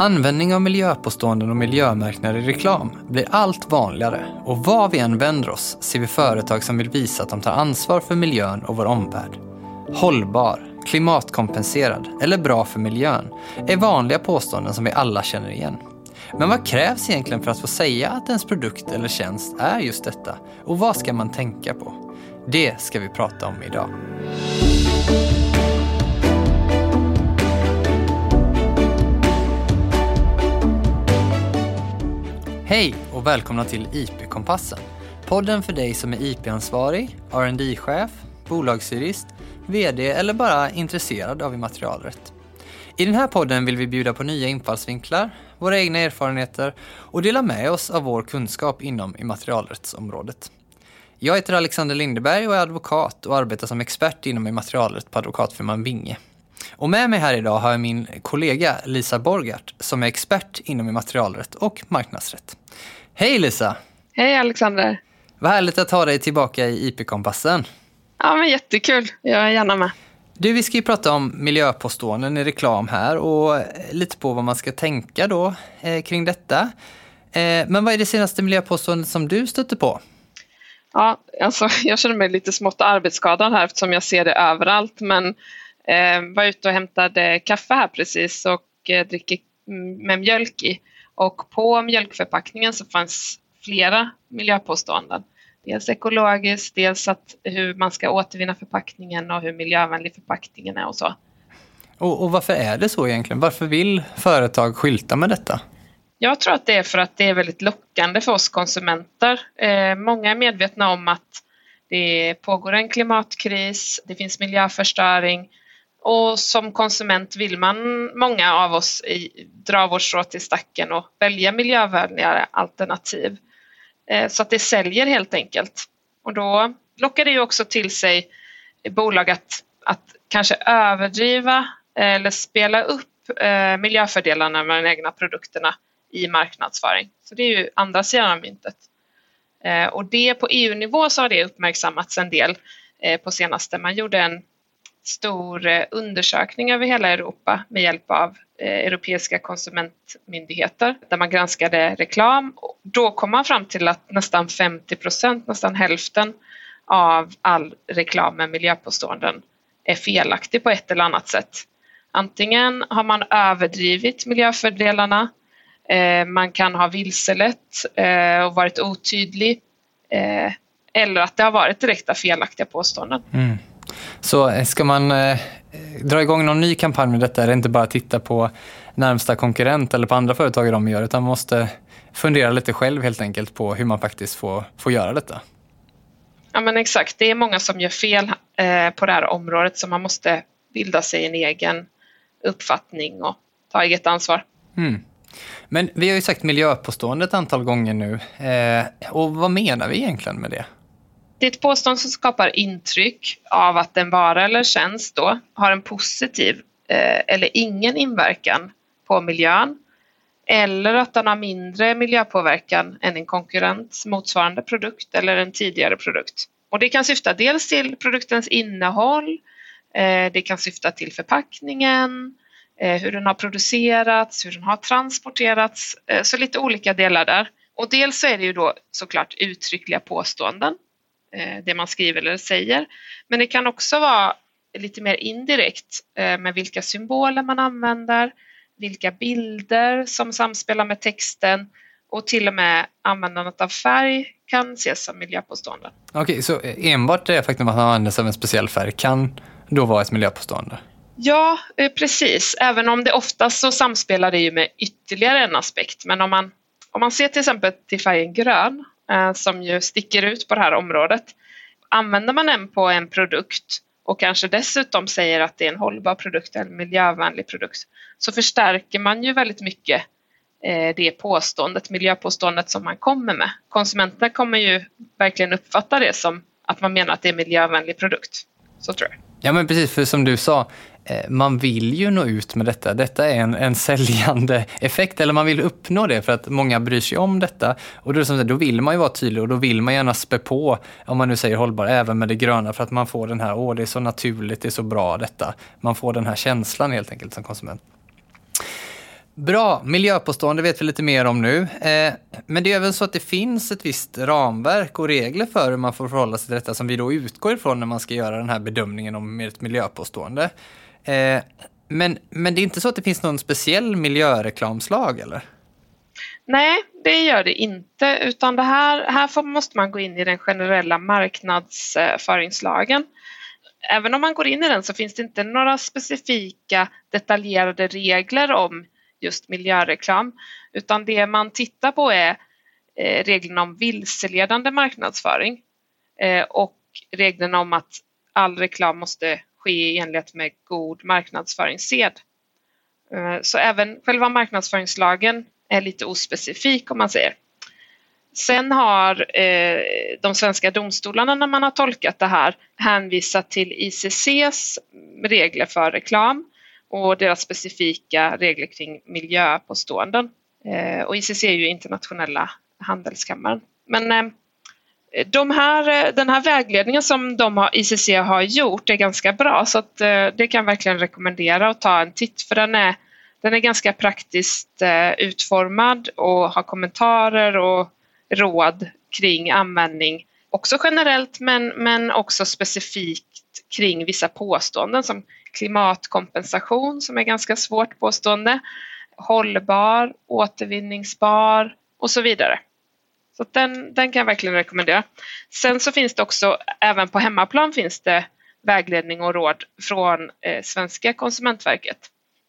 Användning av miljöpåståenden och miljömärkningar i reklam blir allt vanligare och var vi än vänder oss ser vi företag som vill visa att de tar ansvar för miljön och vår omvärld. Hållbar, klimatkompenserad eller bra för miljön är vanliga påståenden som vi alla känner igen. Men vad krävs egentligen för att få säga att ens produkt eller tjänst är just detta? Och vad ska man tänka på? Det ska vi prata om idag. Hej och välkomna till IP-kompassen. Podden för dig som är IP-ansvarig, rd chef bolagsjurist, VD eller bara intresserad av immaterialrätt. I den här podden vill vi bjuda på nya infallsvinklar, våra egna erfarenheter och dela med oss av vår kunskap inom immaterialrättsområdet. Jag heter Alexander Lindeberg och är advokat och arbetar som expert inom immaterialrätt på advokatfirman Vinge. Och med mig här idag har jag min kollega Lisa Borgart som är expert inom immaterialrätt och marknadsrätt. Hej Lisa! Hej Alexander! Vad härligt att ha dig tillbaka i IP-kompassen. Ja, men jättekul. Jag är gärna med. Du, vi ska ju prata om miljöpåståenden i reklam här och lite på vad man ska tänka då eh, kring detta. Eh, men vad är det senaste miljöpåståendet som du stötte på? Ja, alltså, jag känner mig lite smått arbetsskadad här eftersom jag ser det överallt. Men eh, var ute och hämtade kaffe här precis och eh, dricker med mjölk i. Och på mjölkförpackningen så fanns flera miljöpåståenden. Dels ekologiskt, dels att hur man ska återvinna förpackningen och hur miljövänlig förpackningen är och så. Och, och varför är det så egentligen? Varför vill företag skylta med detta? Jag tror att det är för att det är väldigt lockande för oss konsumenter. Eh, många är medvetna om att det pågår en klimatkris, det finns miljöförstöring och som konsument vill man, många av oss, i, dra vårt strå till stacken och välja miljövänligare alternativ. Eh, så att det säljer helt enkelt. Och då lockar det ju också till sig bolag att, att kanske överdriva eller spela upp eh, miljöfördelarna med de egna produkterna i marknadsföring. Så det är ju andra sidan av myntet. Eh, och det på EU-nivå så har det uppmärksammats en del eh, på senaste. Man gjorde en stor eh, undersökning över hela Europa med hjälp av eh, europeiska konsumentmyndigheter där man granskade reklam. Då kom man fram till att nästan 50 procent, nästan hälften av all reklam med miljöpåståenden är felaktig på ett eller annat sätt. Antingen har man överdrivit miljöfördelarna, eh, man kan ha vilselett och varit otydlig eller att det har varit direkta felaktiga påståenden. Mm. Så ska man dra igång någon ny kampanj med detta är det inte bara att titta på närmsta konkurrent eller på andra företag de gör utan man måste fundera lite själv helt enkelt på hur man faktiskt får, får göra detta. Ja men exakt, det är många som gör fel eh, på det här området så man måste bilda sig en egen uppfattning och ta eget ansvar. Mm. Men vi har ju sagt miljöpåstående ett antal gånger nu. Eh, och vad menar vi egentligen med det? Det är ett påstående som skapar intryck av att en vara eller tjänst då har en positiv eh, eller ingen inverkan på miljön eller att den har mindre miljöpåverkan än en konkurrents motsvarande produkt eller en tidigare produkt. Och det kan syfta dels till produktens innehåll, eh, det kan syfta till förpackningen, eh, hur den har producerats, hur den har transporterats, eh, så lite olika delar där. Och dels så är det ju då såklart uttryckliga påståenden, det man skriver eller säger, men det kan också vara lite mer indirekt med vilka symboler man använder, vilka bilder som samspelar med texten och till och med användandet av färg kan ses som miljöpåstående. Okej, okay, så enbart det faktum att man använder sig av en speciell färg kan då vara ett miljöpåstående? Ja, eh, precis. Även om det oftast så samspelar det ju med ytterligare en aspekt. Men om man, om man ser till exempel till färgen grön eh, Eh, som ju sticker ut på det här området. Använder man den på en produkt och kanske dessutom säger att det är en hållbar produkt eller miljövänlig produkt så förstärker man ju väldigt mycket eh, det påståendet, miljöpåståendet som man kommer med. Konsumenterna kommer ju verkligen uppfatta det som att man menar att det är en miljövänlig produkt. Så tror jag. Ja men precis, för som du sa, Eh, man vill ju nå ut med detta. Detta är en, en säljande effekt, eller man vill uppnå det för att många bryr sig om detta. Och då, då vill man ju vara tydlig och då vill man gärna spä på, om man nu säger hållbar, även med det gröna för att man får den här, åh det är så naturligt, det är så bra detta. Man får den här känslan helt enkelt som konsument. Bra, miljöpåstående vet vi lite mer om nu. Eh, men det är även så att det finns ett visst ramverk och regler för hur man får förhålla sig till detta som vi då utgår ifrån när man ska göra den här bedömningen om ett miljöpåstående. Eh, men, men det är inte så att det finns någon speciell miljöreklamslag eller? Nej, det gör det inte, utan det här, här måste man gå in i den generella marknadsföringslagen. Även om man går in i den så finns det inte några specifika detaljerade regler om just miljöreklam, utan det man tittar på är eh, reglerna om vilseledande marknadsföring eh, och reglerna om att all reklam måste ske i enlighet med god marknadsföringssed. Eh, så även själva marknadsföringslagen är lite ospecifik om man säger. Sen har eh, de svenska domstolarna när man har tolkat det här hänvisat till ICCs regler för reklam och deras specifika regler kring miljöpåståenden. Eh, och ICC är ju internationella handelskammaren. Men de här, eh, den här vägledningen som de har, ICC har gjort är ganska bra så att eh, det kan jag verkligen rekommendera att ta en titt för den är, den är ganska praktiskt eh, utformad och har kommentarer och råd kring användning. Också generellt men, men också specifikt kring vissa påståenden som klimatkompensation som är ganska svårt påstående, hållbar, återvinningsbar och så vidare. Så den, den kan jag verkligen rekommendera. Sen så finns det också, även på hemmaplan finns det vägledning och råd från eh, svenska konsumentverket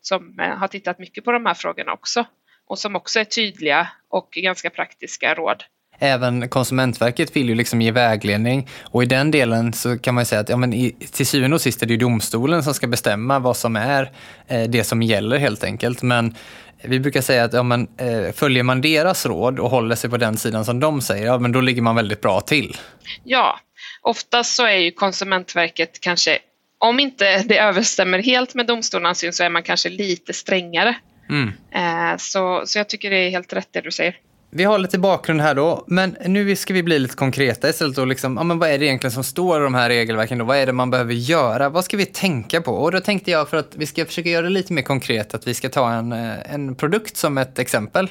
som eh, har tittat mycket på de här frågorna också och som också är tydliga och ganska praktiska råd. Även Konsumentverket vill ju liksom ge vägledning och i den delen så kan man säga att ja, men i, till syvende och sist är det ju domstolen som ska bestämma vad som är eh, det som gäller helt enkelt. Men vi brukar säga att ja, men, eh, följer man deras råd och håller sig på den sidan som de säger, ja, men då ligger man väldigt bra till. Ja, oftast så är ju Konsumentverket kanske, om inte det överstämmer helt med domstolarnas syn så är man kanske lite strängare. Mm. Eh, så, så jag tycker det är helt rätt det du säger. Vi har lite bakgrund här då, men nu ska vi bli lite konkreta istället. Och liksom, ja, men vad är det egentligen som står i de här regelverken? Då? Vad är det man behöver göra? Vad ska vi tänka på? Och då tänkte jag, för att vi ska försöka göra det lite mer konkret, att vi ska ta en, eh, en produkt som ett exempel.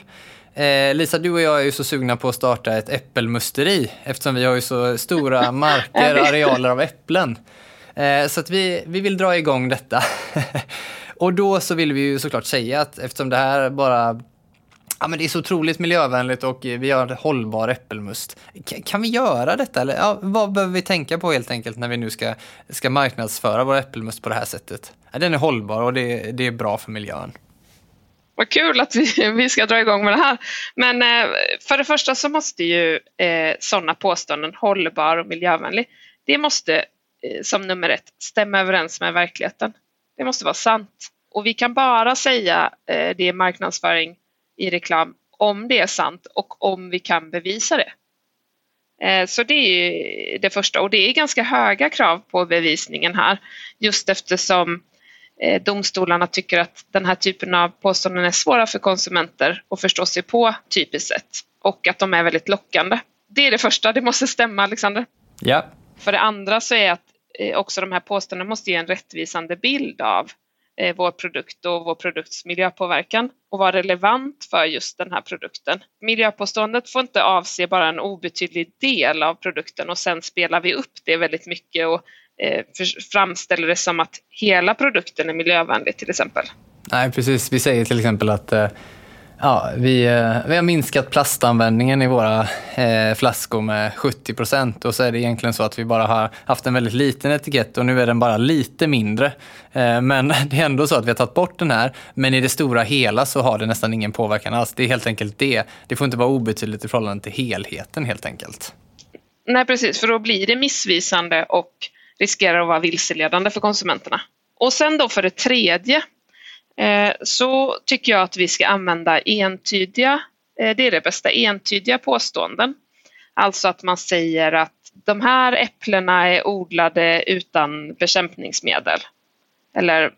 Eh, Lisa, du och jag är ju så sugna på att starta ett äppelmusteri eftersom vi har ju så stora marker, arealer av äpplen. Eh, så att vi, vi vill dra igång detta. och då så vill vi ju såklart säga att eftersom det här bara Ja, men det är så otroligt miljövänligt och vi har hållbar äppelmust. Kan vi göra detta? Eller, ja, vad behöver vi tänka på helt enkelt när vi nu ska, ska marknadsföra vår äppelmust på det här sättet? Ja, den är hållbar och det, det är bra för miljön. Vad kul att vi, vi ska dra igång med det här. Men eh, för det första så måste ju eh, sådana påståenden, hållbar och miljövänlig, det måste eh, som nummer ett stämma överens med verkligheten. Det måste vara sant. Och vi kan bara säga eh, det i marknadsföring i reklam om det är sant och om vi kan bevisa det. Eh, så det är det första och det är ganska höga krav på bevisningen här just eftersom eh, domstolarna tycker att den här typen av påståenden är svåra för konsumenter att förstå sig på typiskt sett och att de är väldigt lockande. Det är det första, det måste stämma Alexander. Ja. För det andra så är att eh, också de här påståendena måste ge en rättvisande bild av Eh, vår produkt och vår produkts miljöpåverkan och vara relevant för just den här produkten. Miljöpåståendet får inte avse bara en obetydlig del av produkten och sen spelar vi upp det väldigt mycket och eh, framställer det som att hela produkten är miljövänlig till exempel. Nej, precis. Vi säger till exempel att eh Ja, vi, eh, vi har minskat plastanvändningen i våra eh, flaskor med 70 procent och så är det egentligen så att vi bara har haft en väldigt liten etikett och nu är den bara lite mindre. Eh, men det är ändå så att vi har tagit bort den här, men i det stora hela så har det nästan ingen påverkan alls. Det är helt enkelt det. Det får inte vara obetydligt i förhållande till helheten helt enkelt. Nej, precis, för då blir det missvisande och riskerar att vara vilseledande för konsumenterna. Och sen då för det tredje så tycker jag att vi ska använda entydiga, eh, det är det bästa, entydiga påståenden. Alltså att man säger att de här äpplena är odlade utan bekämpningsmedel. Eller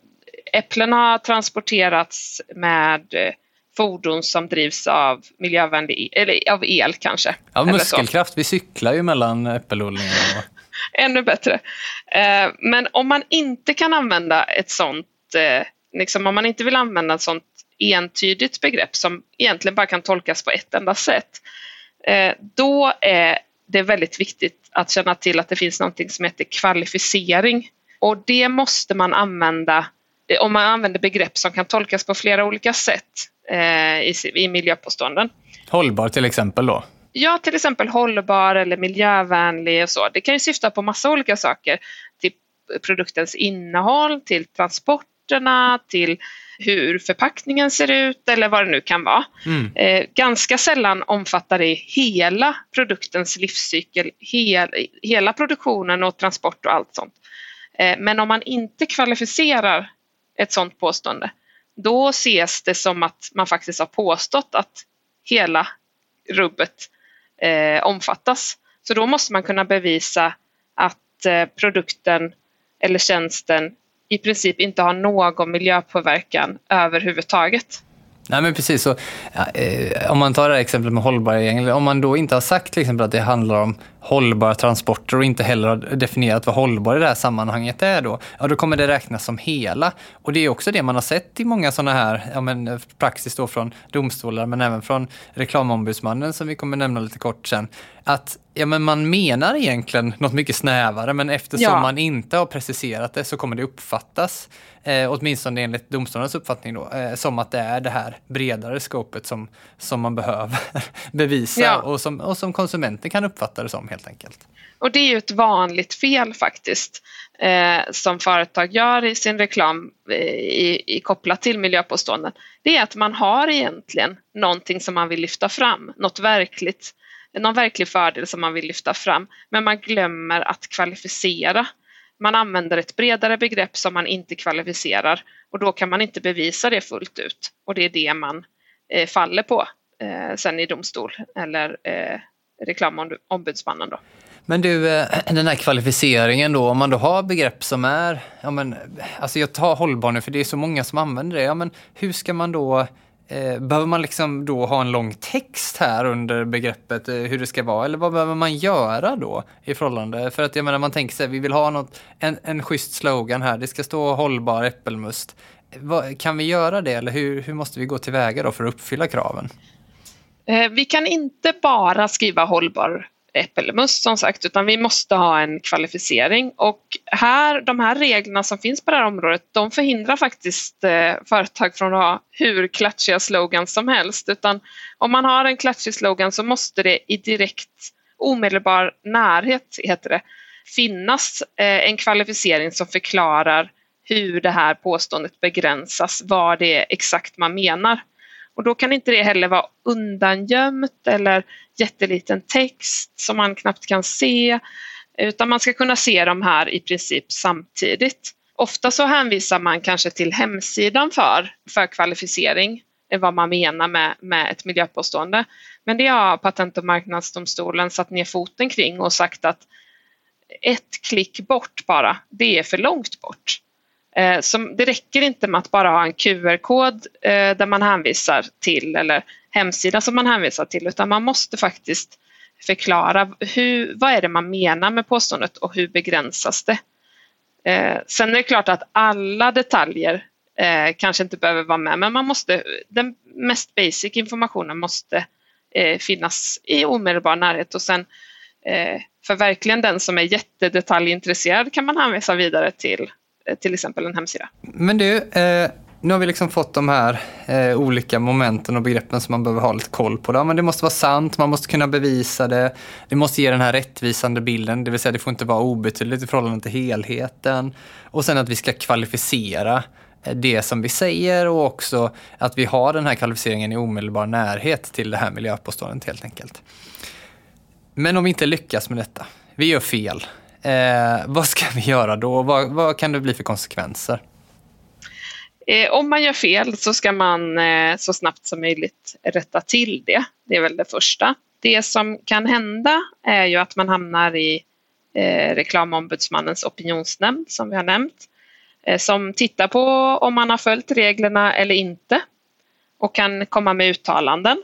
äpplena har transporterats med eh, fordon som drivs av miljövänlig eller av el kanske. Av muskelkraft, vi cyklar ju mellan äppelodlingarna. Ännu bättre. Men om man inte kan använda ett sånt liksom, om man inte vill använda ett sånt entydigt begrepp som egentligen bara kan tolkas på ett enda sätt, eh, då är det väldigt viktigt att känna till att det finns någonting som heter kvalificering. Och det måste man använda eh, om man använder begrepp som kan tolkas på flera olika sätt eh, i, i miljöpåståenden. Hållbar till exempel då? Ja, till exempel hållbar eller miljövänlig och så. Det kan ju syfta på massa olika saker. Till produktens innehåll, till transporterna, till hur förpackningen ser ut eller vad det nu kan vara. Mm. Eh, ganska sällan omfattar det hela produktens livscykel, hel, hela produktionen och transport och allt sånt. Eh, men om man inte kvalificerar ett sådant påstående, då ses det som att man faktiskt har påstått att hela rubbet eh, omfattas. Så då måste man kunna bevisa att eh, produkten eller tjänsten i princip inte har någon miljöpåverkan överhuvudtaget. Nej men precis, så, eh, om man tar det här exemplet med hållbarhet, om man då inte har sagt till exempel att det handlar om hållbara transporter och inte heller har definierat vad hållbar i det här sammanhanget är då, ja då kommer det räknas som hela. Och det är också det man har sett i många sådana här ja, men, praxis då från domstolar men även från reklamombudsmannen som vi kommer nämna lite kort sen. Att ja, men man menar egentligen något mycket snävare men eftersom ja. man inte har preciserat det så kommer det uppfattas, eh, åtminstone enligt domstolarnas uppfattning då, eh, som att det är det här bredare skopet som, som man behöver bevisa ja. och, som, och som konsumenten kan uppfatta det som helt enkelt. Och det är ju ett vanligt fel faktiskt eh, som företag gör i sin reklam eh, i, i, kopplat till miljöpåståenden. Det är att man har egentligen någonting som man vill lyfta fram, något verkligt, någon verklig fördel som man vill lyfta fram, men man glömmer att kvalificera. Man använder ett bredare begrepp som man inte kvalificerar och då kan man inte bevisa det fullt ut och det är det man eh, faller på eh, sen i domstol eller eh, reklamombudsmannen. Då. Men du, eh, den här kvalificeringen då, om man då har begrepp som är, ja men, alltså jag tar hållbar nu för det är så många som använder det, ja men hur ska man då, eh, behöver man liksom då ha en lång text här under begreppet eh, hur det ska vara, eller vad behöver man göra då i förhållande? För att jag menar, man tänker sig, vi vill ha något, en, en schysst slogan här, det ska stå hållbar äppelmust. Eh, Va, kan vi göra det eller hur, hur måste vi gå tillväga då för att uppfylla kraven? Eh, vi kan inte bara skriva hållbar äppelmust som sagt utan vi måste ha en kvalificering och här, de här reglerna som finns på det här området de förhindrar faktiskt eh, företag från att ha hur klatschiga slogans som helst utan om man har en klatschig slogan så måste det i direkt omedelbar närhet heter det, finnas eh, en kvalificering som förklarar hur det här påståendet begränsas, vad det är exakt man menar. Och då kan inte det heller vara undangömt eller jätteliten text som man knappt kan se utan man ska kunna se de här i princip samtidigt. Ofta så hänvisar man kanske till hemsidan för, för kvalificering, vad man menar med, med ett miljöpåstående. Men det har Patent och marknadsdomstolen satt ner foten kring och sagt att ett klick bort bara, det är för långt bort. Eh, som, det räcker inte med att bara ha en QR-kod eh, där man hänvisar till eller hemsida som man hänvisar till utan man måste faktiskt förklara hur, vad är det man menar med påståendet och hur begränsas det. Eh, sen är det klart att alla detaljer eh, kanske inte behöver vara med men man måste, den mest basic informationen måste eh, finnas i omedelbar närhet och sen eh, för verkligen den som är jättedetaljintresserad kan man hänvisa vidare till Eh, till exempel en hemsida. Men du, eh, nu har vi liksom fått de här eh, olika momenten och begreppen som man behöver ha lite koll på. Då. Men det måste vara sant, man måste kunna bevisa det, det måste ge den här rättvisande bilden, det vill säga det får inte vara obetydligt i förhållande till helheten. Och sen att vi ska kvalificera eh, det som vi säger och också att vi har den här kvalificeringen i omedelbar närhet till det här miljöpåståendet helt enkelt. Men om vi inte lyckas med detta, vi gör fel, Eh, vad ska vi göra då? Vad, vad kan det bli för konsekvenser? Eh, om man gör fel så ska man eh, så snabbt som möjligt rätta till det. Det är väl det första. Det som kan hända är ju att man hamnar i eh, reklamombudsmannens opinionsnämnd som vi har nämnt. Eh, som tittar på om man har följt reglerna eller inte och kan komma med uttalanden.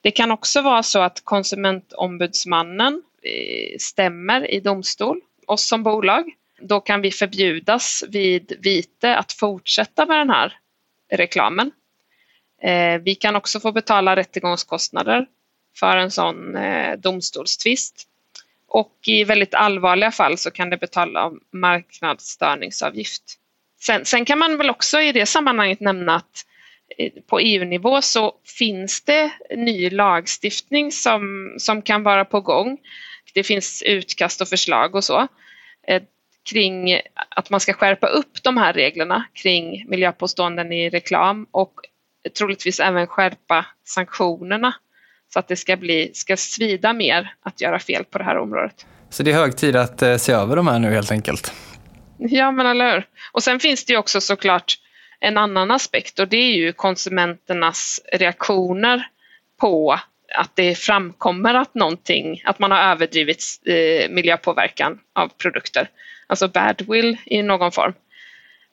Det kan också vara så att konsumentombudsmannen eh, stämmer i domstol, oss som bolag, då kan vi förbjudas vid vite att fortsätta med den här reklamen. Eh, vi kan också få betala rättegångskostnader för en sån eh, domstolstvist. Och i väldigt allvarliga fall så kan det betala marknadsstörningsavgift. Sen, sen kan man väl också i det sammanhanget nämna att eh, på EU-nivå så finns det ny lagstiftning som, som kan vara på gång. Det finns utkast och förslag och så eh, kring att man ska skärpa upp de här reglerna kring miljöpåståenden i reklam och troligtvis även skärpa sanktionerna så att det ska, bli, ska svida mer att göra fel på det här området. Så det är hög tid att eh, se över de här nu helt enkelt? Ja, men eller hur. Och sen finns det ju också såklart en annan aspekt och det är ju konsumenternas reaktioner på att det framkommer att någonting, att man har överdrivit eh, miljöpåverkan av produkter. Alltså badwill i någon form.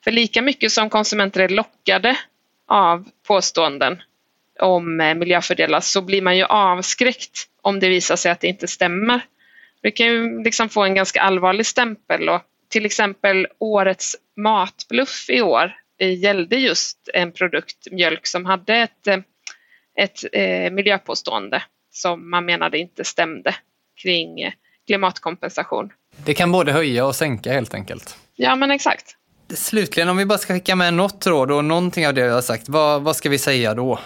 För lika mycket som konsumenter är lockade av påståenden om eh, miljöfördelar så blir man ju avskräckt om det visar sig att det inte stämmer. Det kan ju liksom få en ganska allvarlig stämpel och till exempel årets matbluff i år gällde just en produkt, mjölk, som hade ett, eh, ett eh, miljöpåstående som man menade inte stämde kring klimatkompensation. Det kan både höja och sänka helt enkelt. Ja, men exakt. Slutligen, om vi bara ska skicka med något råd och någonting av det jag har sagt, vad, vad ska vi säga då?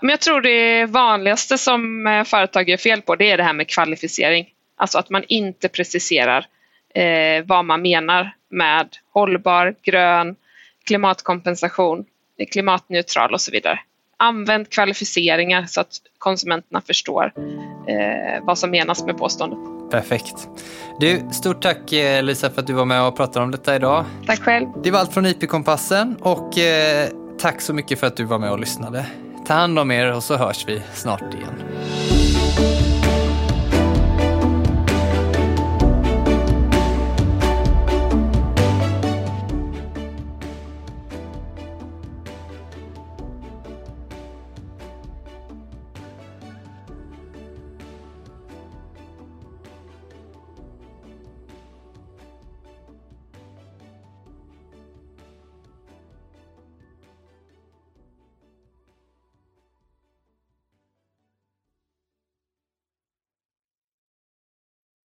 Men jag tror det vanligaste som eh, företag gör fel på det är det här med kvalificering. Alltså att man inte preciserar eh, vad man menar med hållbar, grön, klimatkompensation, klimatneutral och så vidare. Använd kvalificeringar så att konsumenterna förstår eh, vad som menas med påståendet. Perfekt. Du, stort tack eh, Lisa för att du var med och pratade om detta idag. Tack själv. Det var allt från IP-kompassen och eh, tack så mycket för att du var med och lyssnade. Ta hand om er och så hörs vi snart igen.